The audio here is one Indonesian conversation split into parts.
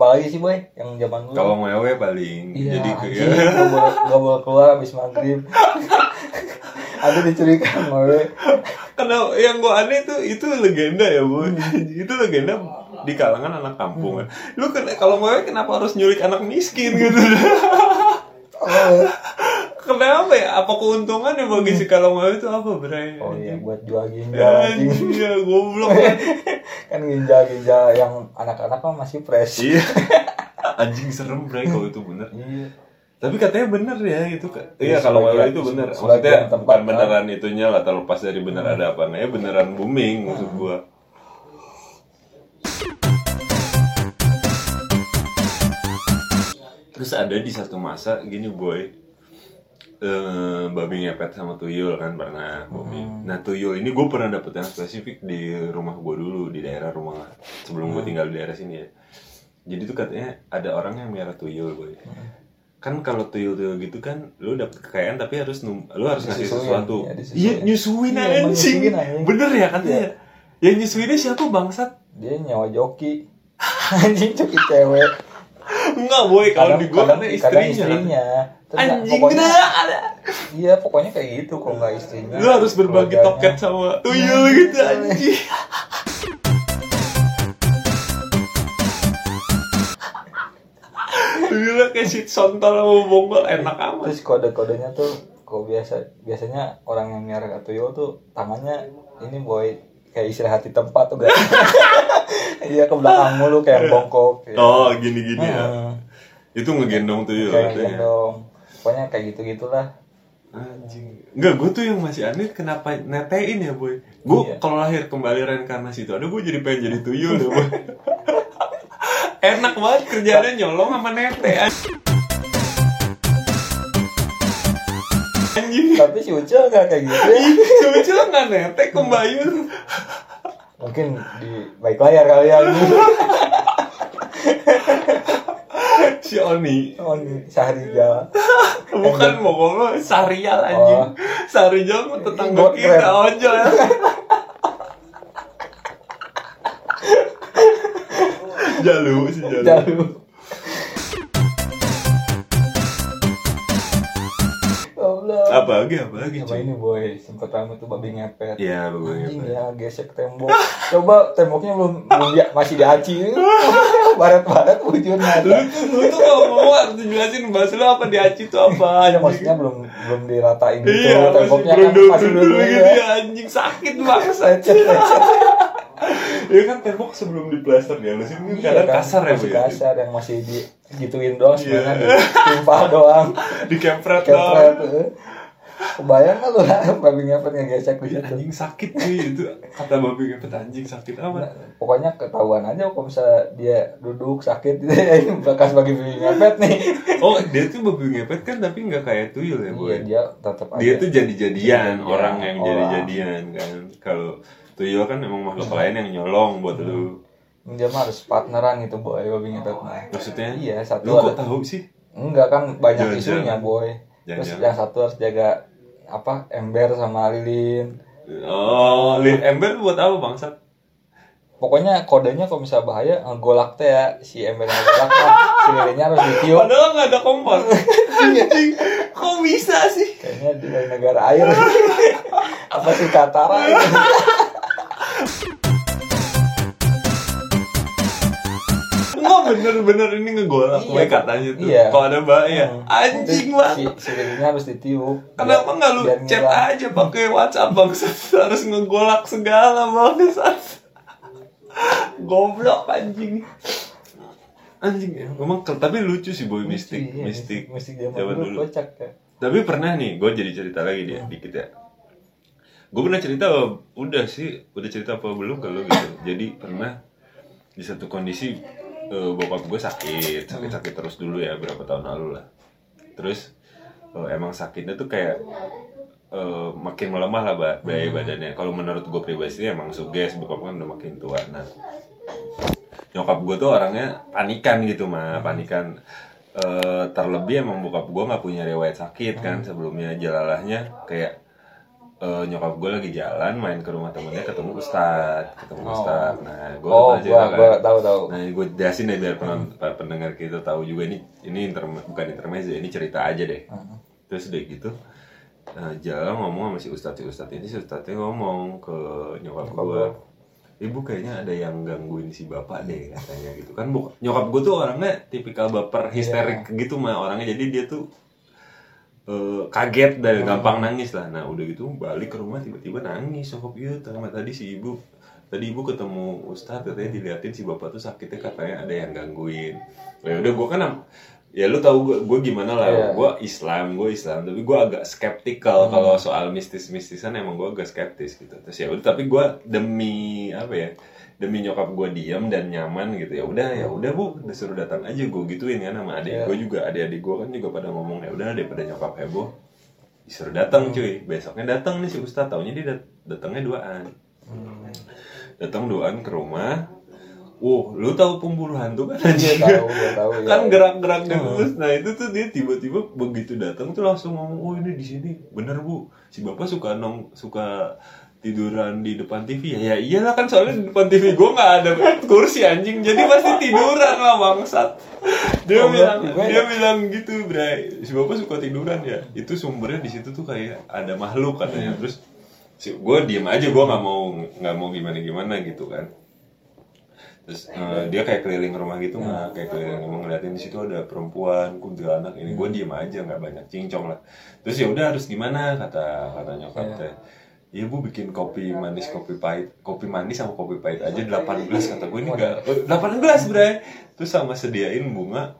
apalagi sih boy yang zaman dulu? Kalau ngewe paling iya jadi ke anjing, gak boleh gak boleh keluar habis maghrib. Ada dicurikan boy. Karena yang gua aneh itu itu legenda ya bu, itu legenda di kalangan anak kampung. kan. Lu kalau ngewe kenapa harus nyulik anak miskin gitu? oh, kenapa ya? Apa keuntungannya bagi si kalau ngewe itu apa Bray? oh iya buat jual ginjal anjing Anjing ya goblok kan. kan ginjal ginjal yang anak-anak mah masih fresh Iya. Anjing serem Bray kalau itu bener. iya Tapi katanya bener ya itu. Iya, Iya kalau ngewe itu bener. Maksudnya tempat, bukan kan. beneran itunya lah terlepas dari bener ada apa ya beneran booming maksud gua. Terus ada di satu masa gini boy eh babi ngepet sama tuyul kan pernah babi. Nah tuyul ini gue pernah dapet yang spesifik di rumah gue dulu di daerah rumah sebelum gue tinggal di daerah sini ya. Jadi tuh katanya ada orang yang miara tuyul boy. Kan kalau tuyul-tuyul gitu kan lu dapet kekayaan tapi harus num- lu harus ngasih sesuatu. ya, disusuin. Iya nyusuin Iya, emang anjing. Bener ya katanya. Yang nyusuinnya siapa bangsat? dia nyawa joki anjing joki cewek Enggak boy kalau di gua kadang, katanya kadang istrinya. istrinya Anjing pokoknya ada. iya pokoknya kayak gitu kalau nggak istrinya Lu harus berbagi toket sama tuyul gitu anjing. Tuyulnya kayak shit sontol sama bonggol enak amat. terus kode-kodenya tuh kok biasa biasanya orang yang miara tuyul tuh tangannya ini boy kayak istirahat di tempat tuh gak iya ke belakang mulu kayak bongkok ya. Oh gini-gini ya. Hmm, Itu ngegendong tuyul kayak katanya. gendong pokoknya kayak gitu gitulah Anjing. Enggak, gue tuh yang masih aneh kenapa netein ya, boy. Gue Iya. kalau lahir kembali reinkarnasi itu ada gue jadi pengen jadi tuyul ya, boy. Enak banget kerjaannya nyolong sama nete. Anjing. Tapi si Ucil nggak kayak gitu ya Lucu nggak nete kembayun. mungkin di baik layar kali ya Si Oni. ini Sahrijal Bukan mau ngomong Sarial anjing. Oh. Sarijal mah tetangga kita keren. ojol ya. Jalu si Jalu. jauh Goblok. Apa lagi cuy? ini boy, sempet rame tuh babi ngepet. Iya, babi Anjing ngepet. ya, gesek tembok. Coba temboknya belum belum dia, masih diaci. Barat-barat bujur Lu nada. tuh lu tuh kalau ngomong harus dijelasin bahasa lu apa di Aci itu apa Ya maksudnya belum belum diratain gitu. Iya, temboknya kan masih berundul gitu ya. ya anjing sakit banget. Lecet, lecet. Ya kan tembok sebelum diplaster dia, lu sih Iya kadang kan, kasar ya masih ya. kasar yang masih di gituin doang Iya. sebenarnya ditimpal doang. Di kepret Kepret. Kebayang kan lu babi ngepet ngegesek di Iya, situ. Anjing sakit cuy itu kata babi ngepet anjing sakit amat. pokoknya ketahuan aja kalau misalnya dia duduk sakit gitu ya bekas babi ngepet nih Oh dia tuh babi ngepet kan tapi nggak kayak tuyul ya bu. iya dia tetap aja Dia tuh jadi-jadian Jadi-jadian orang yang orang. jadi-jadian kan. Kalau tuyul kan emang makhluk lain yang nyolong buat lu. dia mah harus partneran gitu boy babi ngepet mah Maksudnya? iya satu Lu kok ada tahu sih? enggak kan banyak isunya boy terus Jangan-jangan. yang satu harus jaga apa ember sama lilin Oh, lin ember buat apa bangsat? pokoknya kodenya kalau misalnya bahaya ngegolak teh ya si embernya ngegolak kan si lilinnya harus ditiup Padahal nggak ada kompor. Kok bisa sih? kayaknya di negara air apa sih Katara Nggak bener-bener ini ngegolak Iya, gue katanya tuh. iya. Kalau ada bahaya, Hmm. anjing banget. si, si harus ditiup Kenapa nggak lu chat ngilang. aja pakai WhatsApp bangsat? Harus ngegolak segala bangsat. Goblok anjing. Anjing ya. Memang ke- tapi lucu sih boy mistik, Iya, mistik. mistik zaman dulu dulu. kocak ya Tapi pernah nih, gue jadi cerita lagi dia dikit ya. Gue pernah cerita, udah sih, udah cerita apa belum ke lu gitu. Jadi pernah di satu kondisi eh, bokap gue sakit, sakit-sakit terus dulu ya berapa tahun lalu lah. Terus eh, emang sakitnya tuh kayak eh, makin melemah lah ba- daya badannya. Kalau menurut gue pribadi sih emang suges, bokap kan udah makin tua. Nah, nyokap gue tuh orangnya panikan gitu mah panikan Eh, terlebih emang bokap gue nggak punya riwayat sakit kan sebelumnya jelalahnya kayak eh, nyokap gue lagi jalan main ke rumah temennya ketemu ustad ketemu Oh. ustad nah gue oh aja gua gua tahu tahu Nah, gue jelasin deh biar penonton, pendengar kita tahu juga ini ini interme- bukan intermezzo, ini cerita aja deh. Hmm. Terus udah gitu, eh, jalan ngomong sama si ustadz si ustadz ini si ustadznya ngomong ke nyokap Nyokap gue, ibu kayaknya ada yang gangguin si bapak deh katanya gitu kan. Bu, nyokap gue tuh orangnya tipikal baper histerik gitu mah orangnya jadi dia tuh eh, kaget dan gampang nangis lah. Nah udah gitu balik ke rumah tiba-tiba nangis. Nyokap iya sama tadi si ibu. Tadi ibu ketemu ustadz katanya diliatin si bapak tuh sakitnya katanya ada yang gangguin. Ya udah gue kan ya lu tahu gue gue gimana lah. Iya. gue Islam gue Islam. Tapi gue agak skeptikal kalau soal mistis-mistisan emang gue agak skeptis gitu. Terus ya udah tapi gue demi apa ya demi nyokap gue diam dan nyaman gitu. Ya udah ya udah bu. Udah suruh datang aja gue gituin kan sama adik Iya. gue juga. Adik-adik gue kan juga pada ngomong ya udah daripada nyokap heboh disuruh datang cuy. Besoknya datang nih si ustadz. Taunya dia dat- datangnya duaan. Datang duaan ke rumah. Wow, lu tahu pemburu hantu kan? Iya tahu tahu ya. kan gerak-gerak gitu terus nah itu tuh dia tiba-tiba begitu datang tuh langsung ngomong oh ini di sini. Bener bu. Si bapak suka nong suka tiduran di depan TV ya? Ya iyalah kan soalnya di depan TV gue nggak ada kursi anjing. Jadi pasti tiduran lah bangsat. Dia Oh, bilang gue- dia bilang gitu bray si bapak suka tiduran ya? Itu sumbernya di situ tuh kayak ada makhluk katanya. Terus si gue diem aja gue nggak mau nggak mau gimana gimana gitu kan. Terus eh, dia kayak keliling rumah gitu nggak kayak keliling rumah ngeliatin di situ ada perempuan kuntilanak ini. Gue diem aja nggak banyak cincong lah. Terus ya udah harus gimana? Kata kata nyokap teh Iya bu bikin kopi manis kopi pahit. Kopi manis sama kopi pahit aja 8 gelas kata gue ini enggak 8 gelas bray terus sama sediain bunga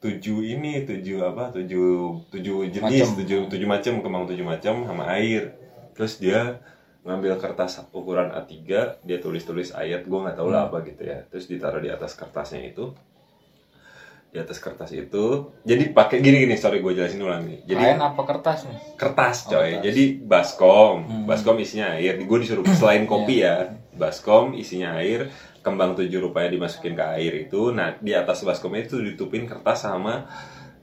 tujuh ini tujuh apa tujuh tujuh jenis Macem. tujuh tujuh macam kembang tujuh macam sama air. Terus dia ngambil kertas ukuran A3 dia tulis-tulis ayat gue nggak tahu lah apa gitu ya. Terus ditaruh di atas kertasnya itu di atas kertas itu. Jadi pakai gini gini sorry gue jelasin ulang nih. Jadi Kain apa kertas nih? Kertas Oh, coy. kertas. jadi baskom. Hmm. baskom isinya air. Gue disuruh selain kopi ya baskom isinya air kembang tujuh rupanya dimasukin ke air itu. Nah di atas baskomnya itu ditutupin kertas sama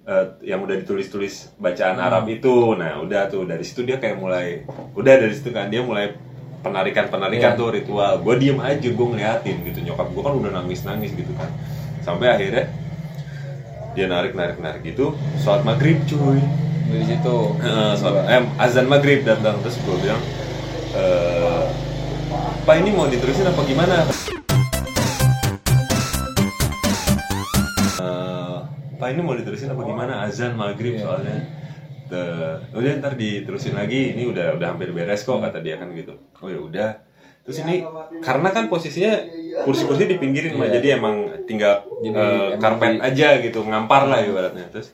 eh, yang udah ditulis-tulis bacaan Hmm. Arab itu. Nah udah tuh. Dari situ dia kayak mulai udah dari situ kan dia mulai penarikan penarikan Iya. tuh ritual. Gue diem aja gue ngeliatin gitu. Nyokap gue kan udah nangis nangis gitu kan. Sampai akhirnya dia narik narik narik. Gitu sholat maghrib cuy. Di situ. Eh, sholat- eh, azan maghrib datang. Terus gue bilang eh pak ini mau diterusin apa gimana? Eh, pak ini mau diterusin apa gimana? Azan maghrib Iya. soalnya. The, udah ntar diterusin lagi. Ini udah udah hampir beres kok kata dia kan gitu. Oh ya udah terus ini karena kan posisinya kursi-kursi dipinggirin mah Iya. jadi emang tinggal Jadi eh, karpet di- aja gitu ngampar lah ibaratnya. Terus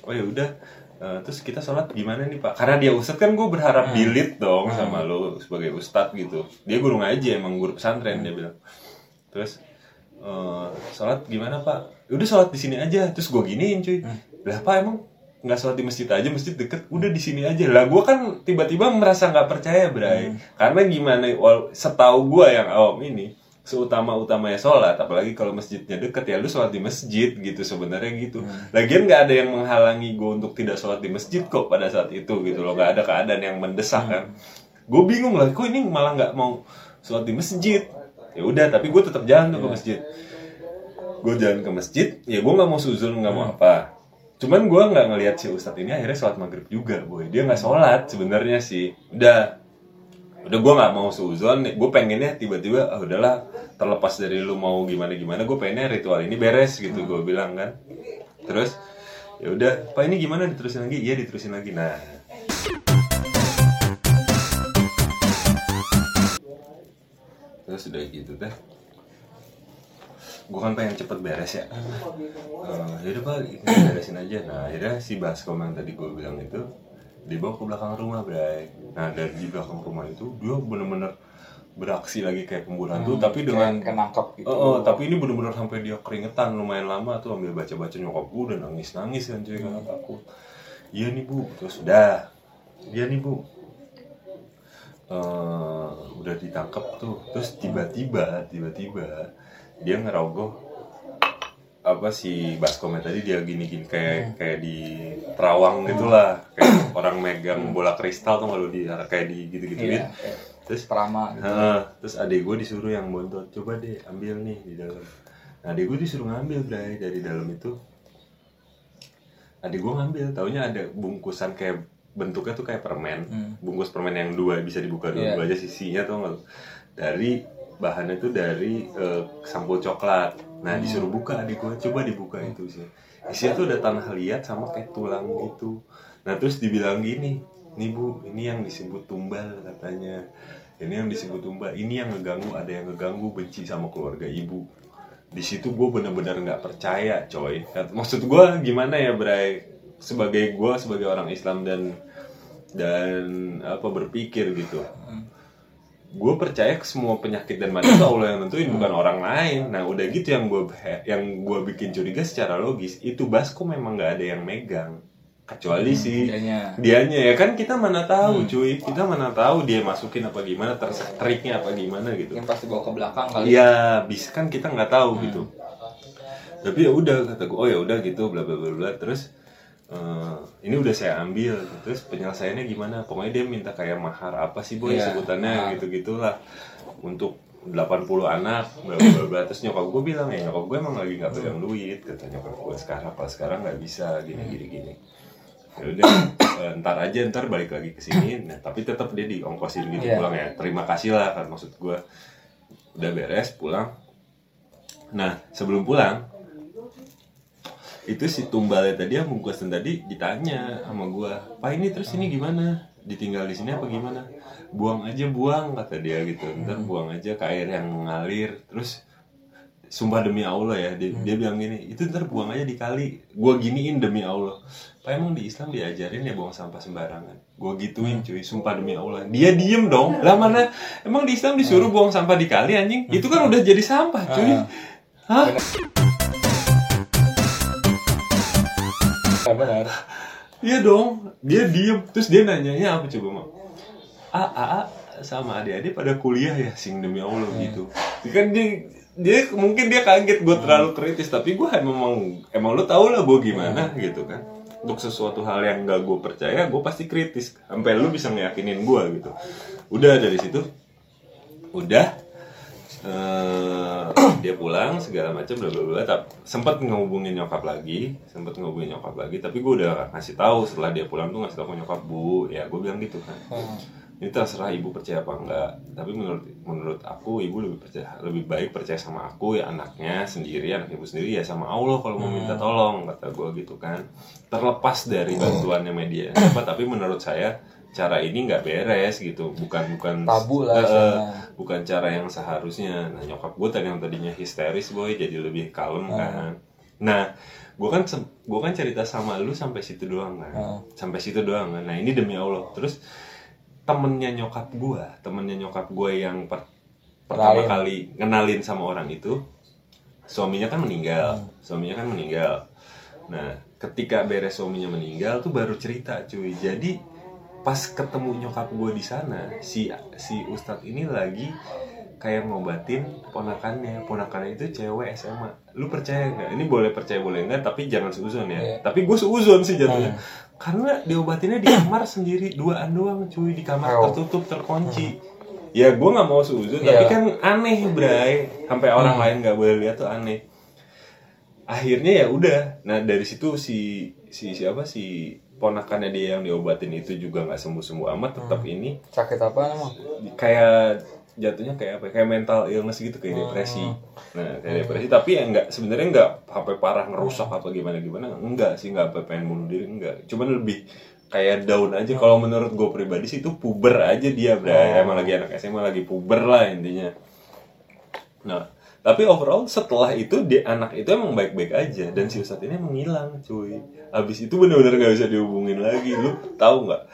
oh ya udah eh, terus kita sholat gimana nih pak? Karena dia ustadz kan gue berharap dilit dong sama lo sebagai ustadz gitu. Dia guru ngaji emang guru pesantren dia bilang. Terus eh, sholat gimana pak? Udah sholat di sini aja. Terus gue giniin cuy. Lah pak emang nggak sholat di masjid aja masjid deket udah di sini aja. Lah gue kan tiba-tiba merasa nggak percaya bray. Karena gimana wal- setahu gue yang awam ini seutama utamanya sholat apalagi kalau masjidnya deket ya lu sholat di masjid gitu sebenarnya gitu. Lagian nggak ada yang menghalangi gue untuk tidak sholat di masjid kok pada saat itu gitu loh. Nggak ada keadaan yang mendesak kan. Gue bingung lah kok ini malah nggak mau sholat di masjid? Ya udah tapi gue tetap jalan tuh ke masjid. Gue jalan ke masjid ya gue nggak mau suzul nggak mau apa cuman gue nggak ngelihat si ustadz ini akhirnya sholat maghrib juga boy. Dia nggak sholat sebenarnya sih. Udah. Udah gue nggak mau suzon. Gue pengennya tiba-tiba ah udahlah terlepas dari lu mau gimana gimana gue pengennya ritual ini beres gitu gue bilang kan. Terus ya udah pak ini gimana? Diterusin lagi? Iya diterusin lagi. Nah. Terus udah gitu teh gue kan pengen cepet beres ya. Eh, yaudah pak beresin aja. Nah akhirnya si baskom yang tadi gue bilang itu dibawa ke belakang rumah bray. Nah dari di belakang rumah itu dia bener-bener beraksi lagi kayak pemburu hantu tapi dengan kayak nangkep gitu. Oh, oh, tapi ini bener-bener sampai dia keringetan lumayan lama tuh ambil baca-baca nyokap gue udah nangis-nangis kan cuy karena takut. Iya nih bu, terus udah. Iya nih bu. Eh, udah ditangkap tuh, terus tiba-tiba, tiba-tiba dia ngerogoh apa si baskomnya tadi dia gini-gini kayak kayak di terawang gitulah. Kayak orang megang bola kristal tuh kalau di kayak di gitu-gitu Iya, kayak terus perama gitu. Heeh, terus adik gue disuruh yang bontot coba deh ambil nih di dalam. Nah adik gue disuruh ngambil bray dari dalam itu. Adik gue ngambil taunya ada bungkusan kayak bentuknya tuh kayak permen. Hmm. bungkus permen yang dua bisa dibuka dua, Iya. dua aja sisinya tuh dari bahannya tuh dari eh, sampul coklat. Nah disuruh buka adik gue coba dibuka itu sih. Isinya tuh ada tanah liat sama kayak tulang gitu. Nah terus dibilang gini nih bu ini yang disebut tumbal katanya. Ini yang disebut tumbal ini yang ngeganggu ada yang ngeganggu benci sama keluarga ibu. Di situ gue bener-bener nggak percaya coy. Maksud gue gimana ya Bray? Sebagai gue sebagai orang Islam dan dan apa berpikir gitu gue percaya ke semua penyakit dan mati itu Allah yang nentuin bukan orang lain nah udah gitu yang gue yang gue bikin curiga secara logis itu baskom memang nggak ada yang megang kecuali si Dianya. dianya ya kan kita mana tahu cuy kita mana tahu dia masukin apa gimana ter- triknya apa gimana gitu Yang pasti bawa ke belakang kali. Iya, bisa kan kita nggak tahu gitu. Tapi ya udah kata gue, oh ya udah gitu, bla bla bla bla. Terus eh, ini udah saya ambil. Terus penyelesaiannya gimana? Pokoknya dia minta kayak mahar apa sih boy Iya, sebutannya mahar. gitu gitulah untuk 80 anak bla bla bla terus nyokap gue bilang ya nyokap gue emang lagi nggak pegang duit kata nyokap gue sekarang pas sekarang nggak bisa gini gini gini. Ya udah eh, ntar aja ntar balik lagi ke sini. Nah tapi tetap dia diongkosin gitu Iya. pulang ya. Terima kasih lah kan maksud gue udah beres pulang. Nah sebelum pulang itu si tumbalnya tadi yang bungkusan tadi ditanya sama gua pak ini terus ini gimana? Ditinggal di sini apa gimana? Buang aja buang kata dia gitu. Ntar buang aja ke air yang mengalir. Terus sumpah demi Allah ya dia, dia bilang gini itu ntar buang aja di kali. Gua giniin demi Allah. Pak emang di Islam diajarin ya buang sampah sembarangan? Gua gituin cuy. Sumpah demi Allah. Dia diem dong. Lah mana? Emang di Islam disuruh buang sampah di kali anjing? Itu kan udah jadi sampah cuy. Hah Ya, benar. Iya dong, dia diem terus dia nanyanya apa coba mak? A, A, A sama adik-adik pada kuliah ya sing demi Allah gitu. Kan dia dia mungkin dia kaget gue terlalu kritis tapi gue emang emang lu tau lah gue gimana gitu kan. Untuk sesuatu hal yang gak gue percaya gue pasti kritis sampai lu bisa ngeyakinin gue gitu. Udah dari situ, udah eh, dia pulang segala macam bla bla bla. Tapi sempat ngehubungin nyokap lagi sempat ngehubungin nyokap lagi tapi gue udah ngasih tahu setelah dia pulang tuh ngasih tahu ke nyokap bu ya gue bilang gitu kan. Hmm. ini terserah ibu percaya apa enggak tapi menurut menurut aku ibu lebih percaya lebih baik percaya sama aku ya anaknya sendiri anak ibu sendiri ya sama Allah kalau mau minta tolong kata gue gitu kan. Terlepas dari bantuannya media apa tapi menurut saya cara ini nggak beres gitu. Bukan bukan Tabu lah istilahnya. bukan cara yang seharusnya. Nah nyokap gue tadi yang tadinya histeris boy jadi lebih kalem kan. Nah gue kan gue kan cerita sama lu sampai situ doang kan. Hmm. sampai situ doang kan. Nah ini demi allah. Terus temennya nyokap gue temennya nyokap gue yang per- pertama Kenalin. kali ngenalin sama orang itu suaminya kan meninggal. Suaminya kan meninggal. Nah ketika beres suaminya meninggal tuh baru cerita cuy. Jadi pas ketemu nyokap gue di sana si si ustadz ini lagi kayak ngobatin ponakannya. Ponakannya itu cewek SMA lu percaya nggak? Ini boleh percaya boleh nggak tapi jangan seuzon ya. Iya. tapi gue seuzon sih jatuhnya. Karena diobatinnya di kamar sendiri duaan doang cuy di kamar Oh. tertutup terkunci. Ya gue nggak mau seuzon Iya. tapi kan aneh bray. Sampai orang lain nggak boleh lihat tuh aneh. Akhirnya ya udah. Nah dari situ si si siapa? Si ponakannya dia yang diobatin itu juga nggak sembuh sembuh amat tetap ini Sakit apa emang? kayak jatuhnya kayak apa ya, kayak mental illness gitu kayak depresi. Nah kayak depresi tapi ya nggak sebenarnya nggak sampai parah ngerusak apa gimana gimana enggak sih nggak sampai pengen bunuh diri enggak cuman lebih kayak down aja. Kalau menurut gue pribadi sih itu puber aja dia bray. Emang lagi anak SMA lagi puber lah intinya. Nah tapi overall setelah itu dia anak itu emang baik-baik aja. Dan si ustadz ini emang hilang cuy. Abis itu bener-bener nggak bisa dihubungin lagi. Lu tahu nggak?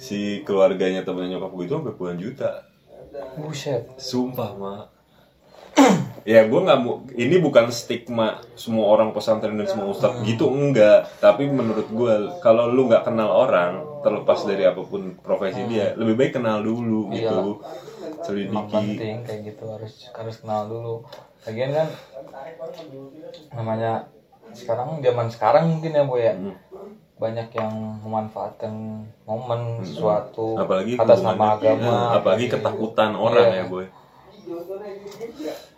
Si keluarganya temennya nyokap gue itu sampai puluhan juta. Buset. Sumpah, Mak. ya gue nggak mau ini bukan stigma semua orang pesantren dan semua ustadz gitu enggak. Tapi menurut gue kalau lu nggak kenal orang terlepas dari apa pun profesi dia lebih baik kenal dulu gitu Emang penting kayak gitu harus harus kenal dulu. Lagian kan namanya sekarang zaman sekarang mungkin ya boy ya Hmm. banyak yang memanfaatkan momen sesuatu apalagi atas nama agama Iya, apalagi ketakutan orang Iya. ya boy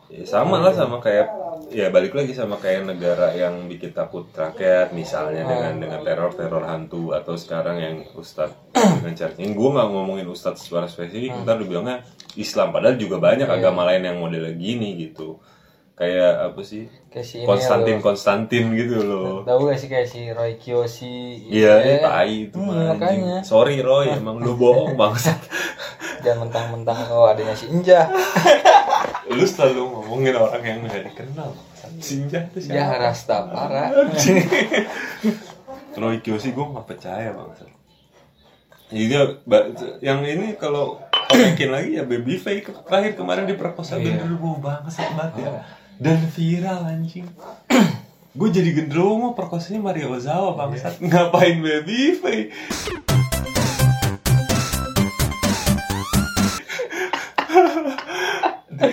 Ya, sama lah sama kayak ya balik lagi sama kayak negara yang bikin takut rakyat misalnya Hmm. dengan dengan teror teror hantu atau sekarang yang ustadz dengan cara ini gue nggak ngomongin ustadz secara spesifik Hmm. ntar dibilangnya Islam padahal juga banyak Iya. agama lain yang model gini gitu kayak apa sih kayak Konstantin ya, Konstantin gitu loh lo. tahu gak sih kayak si Roy Kiyoshi Iya, Eh, tai itu hmm, makanya Sorry Roy, emang lu bohong bangsat. jangan mentang-mentang oh adanya si Inja lu selalu ngomongin orang yang gak dikenal. Sinja itu ya siapa? Rastafara Roy Kiyoshi gue gak percaya bangsat. Jadi ba- yang ini kalau komekin lagi ya Baby Faye ke- terakhir kemarin diperkosa Iya. genderuwo bangsat banget ya. Dan viral anjing. gue jadi genderuwo perkosanya Maria Ozawa bangsat. Ngapain Baby Faye?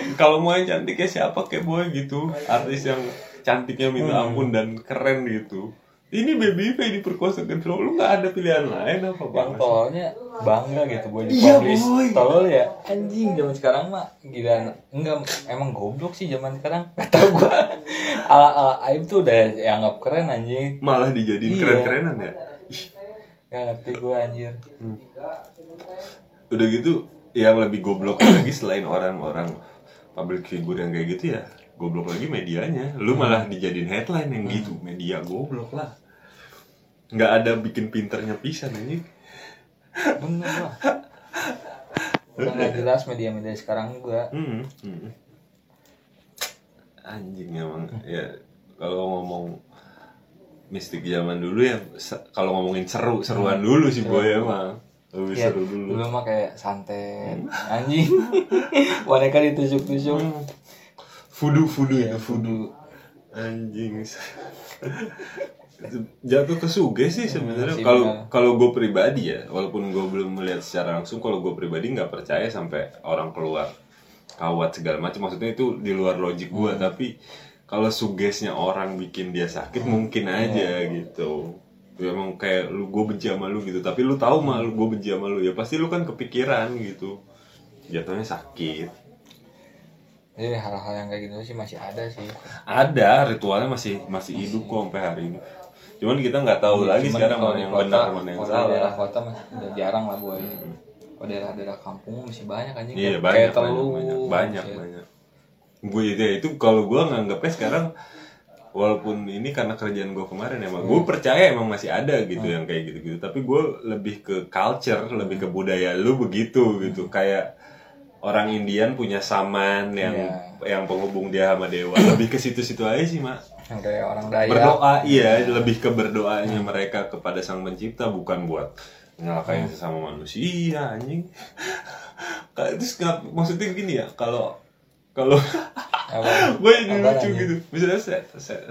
kalau mau yang cantik ya siapa? Kayak boy gitu. Artis yang cantiknya minta Hmm. ampun dan keren gitu. Ini baby Faye diperkosa genderuwo lu nggak ada pilihan lain apa bang? Tolnya bangga gitu boy di Iya, boy. tolol ya. Anjing zaman sekarang mah gila enggak emang goblok sih zaman sekarang. Gak tau gua. Ala ala aib tuh udah dianggap keren anjing. Malah dijadiin Iya. keren-kerenan ya? Gak ngerti gua anjir. Udah gitu yang lebih goblok lagi selain orang-orang public figure yang kayak gitu ya goblok lagi medianya. Lu malah dijadiin headline yang gitu media goblok lah. Nggak ada bikin pinternya pisan anjing. Bener lah. Udah jelas media-media sekarang juga. Hmm, hmm. Anjing emang ya kalau ngomong mistik zaman dulu ya kalau ngomongin seru seruan dulu sih boy emang lebih ya seru dulu. dulu mah kayak santet. Anjing. Boneka ditusuk-tusuk. Hmm. Fudu fudu itu fudu. anjing. Jatuh ke suge sih sebenarnya. Kalau kalau gue pribadi ya walaupun gue belum melihat secara langsung kalau gue pribadi nggak percaya sampai orang keluar kawat segala macam. Maksudnya itu di luar logik gue Hmm. tapi kalau sugesnya orang bikin dia sakit mungkin Iya. aja gitu Ya, emang kayak lu gue benci sama lu gitu. Tapi lu tahu mah lu gue benci sama lu. Ya pasti lu kan kepikiran gitu. Jatuhnya sakit. Jadi hal-hal yang kayak gitu sih masih ada sih. Ada ritualnya masih masih hidup kok sampai hari ini. Cuman kita nggak tahu lagi Iya, Cuman sekarang mana yang kota, benar mana yang kalau salah. daerah kota mah udah jarang lah boy. Hmm. kalau daerah-daerah kampung masih banyak anjing. Iya Kayak banyak banyak telur, banyak banyak, banyak. gue itu itu kalau gue nganggapnya sekarang walaupun ini karena kerjaan gue kemarin emang gue Hmm. percaya emang masih ada gitu yang kayak gitu gitu tapi gue lebih ke culture lebih ke budaya lu begitu gitu. Kayak orang Indian punya saman yang Iya. yang penghubung dia sama dewa. Lebih ke situ-situ aja sih mak. Yang kayak orang Dayak berdoa iya. Lebih ke berdoanya mereka kepada sang pencipta bukan buat nyalakain sesama manusia anjing. Terus maksudnya gini ya kalau kalau? gue jadi lucu gitu. Misalnya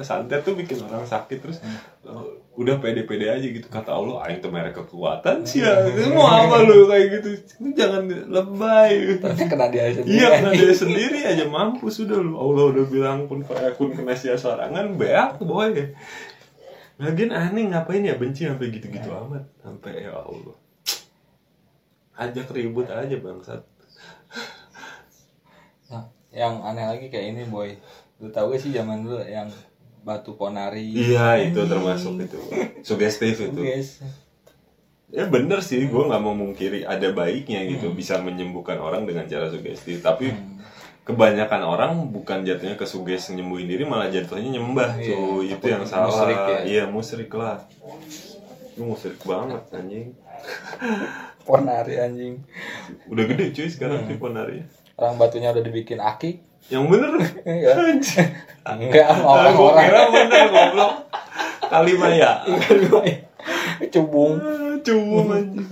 santet tuh bikin orang sakit terus uh, udah pede-pede aja gitu. Kata Allah aing tuh merek kekuatan sih ya. Ini mau apa lu? Kayak gitu. Lu jangan lebay. Ternyata kena dia sendiri. Iya, karena dia sendiri aja mampu sudah lu. Allah udah bilang pun fayakun kena sia sorangan beak boy. Lagian aneh ngapain ya benci sampai gitu-gitu amat. Sampai ya Allah. Ajak ribut aja bangsat. Nah, yang aneh lagi kayak ini boy. Lu tau gak sih zaman dulu yang batu ponari? Iya, itu termasuk itu. Sugestif itu. guys Ya bener sih, gue nggak mau mungkiri ada baiknya gitu. Bisa menyembuhkan orang dengan cara sugestif. Tapi kebanyakan orang bukan jatuhnya ke suges nyembuhin diri malah jatuhnya nyembah Iya, cuy. Itu yang salah. musrik ya. iya musrik lah. Itu musrik banget anjing. Ponari anjing. Udah gede cuy sekarang si ponari orang batunya udah dibikin aki. Yang bener? Anjing. Enggak sama Ah, gua orang-orang. kira bener goblok. Kalimaya cubung. Cuma anjing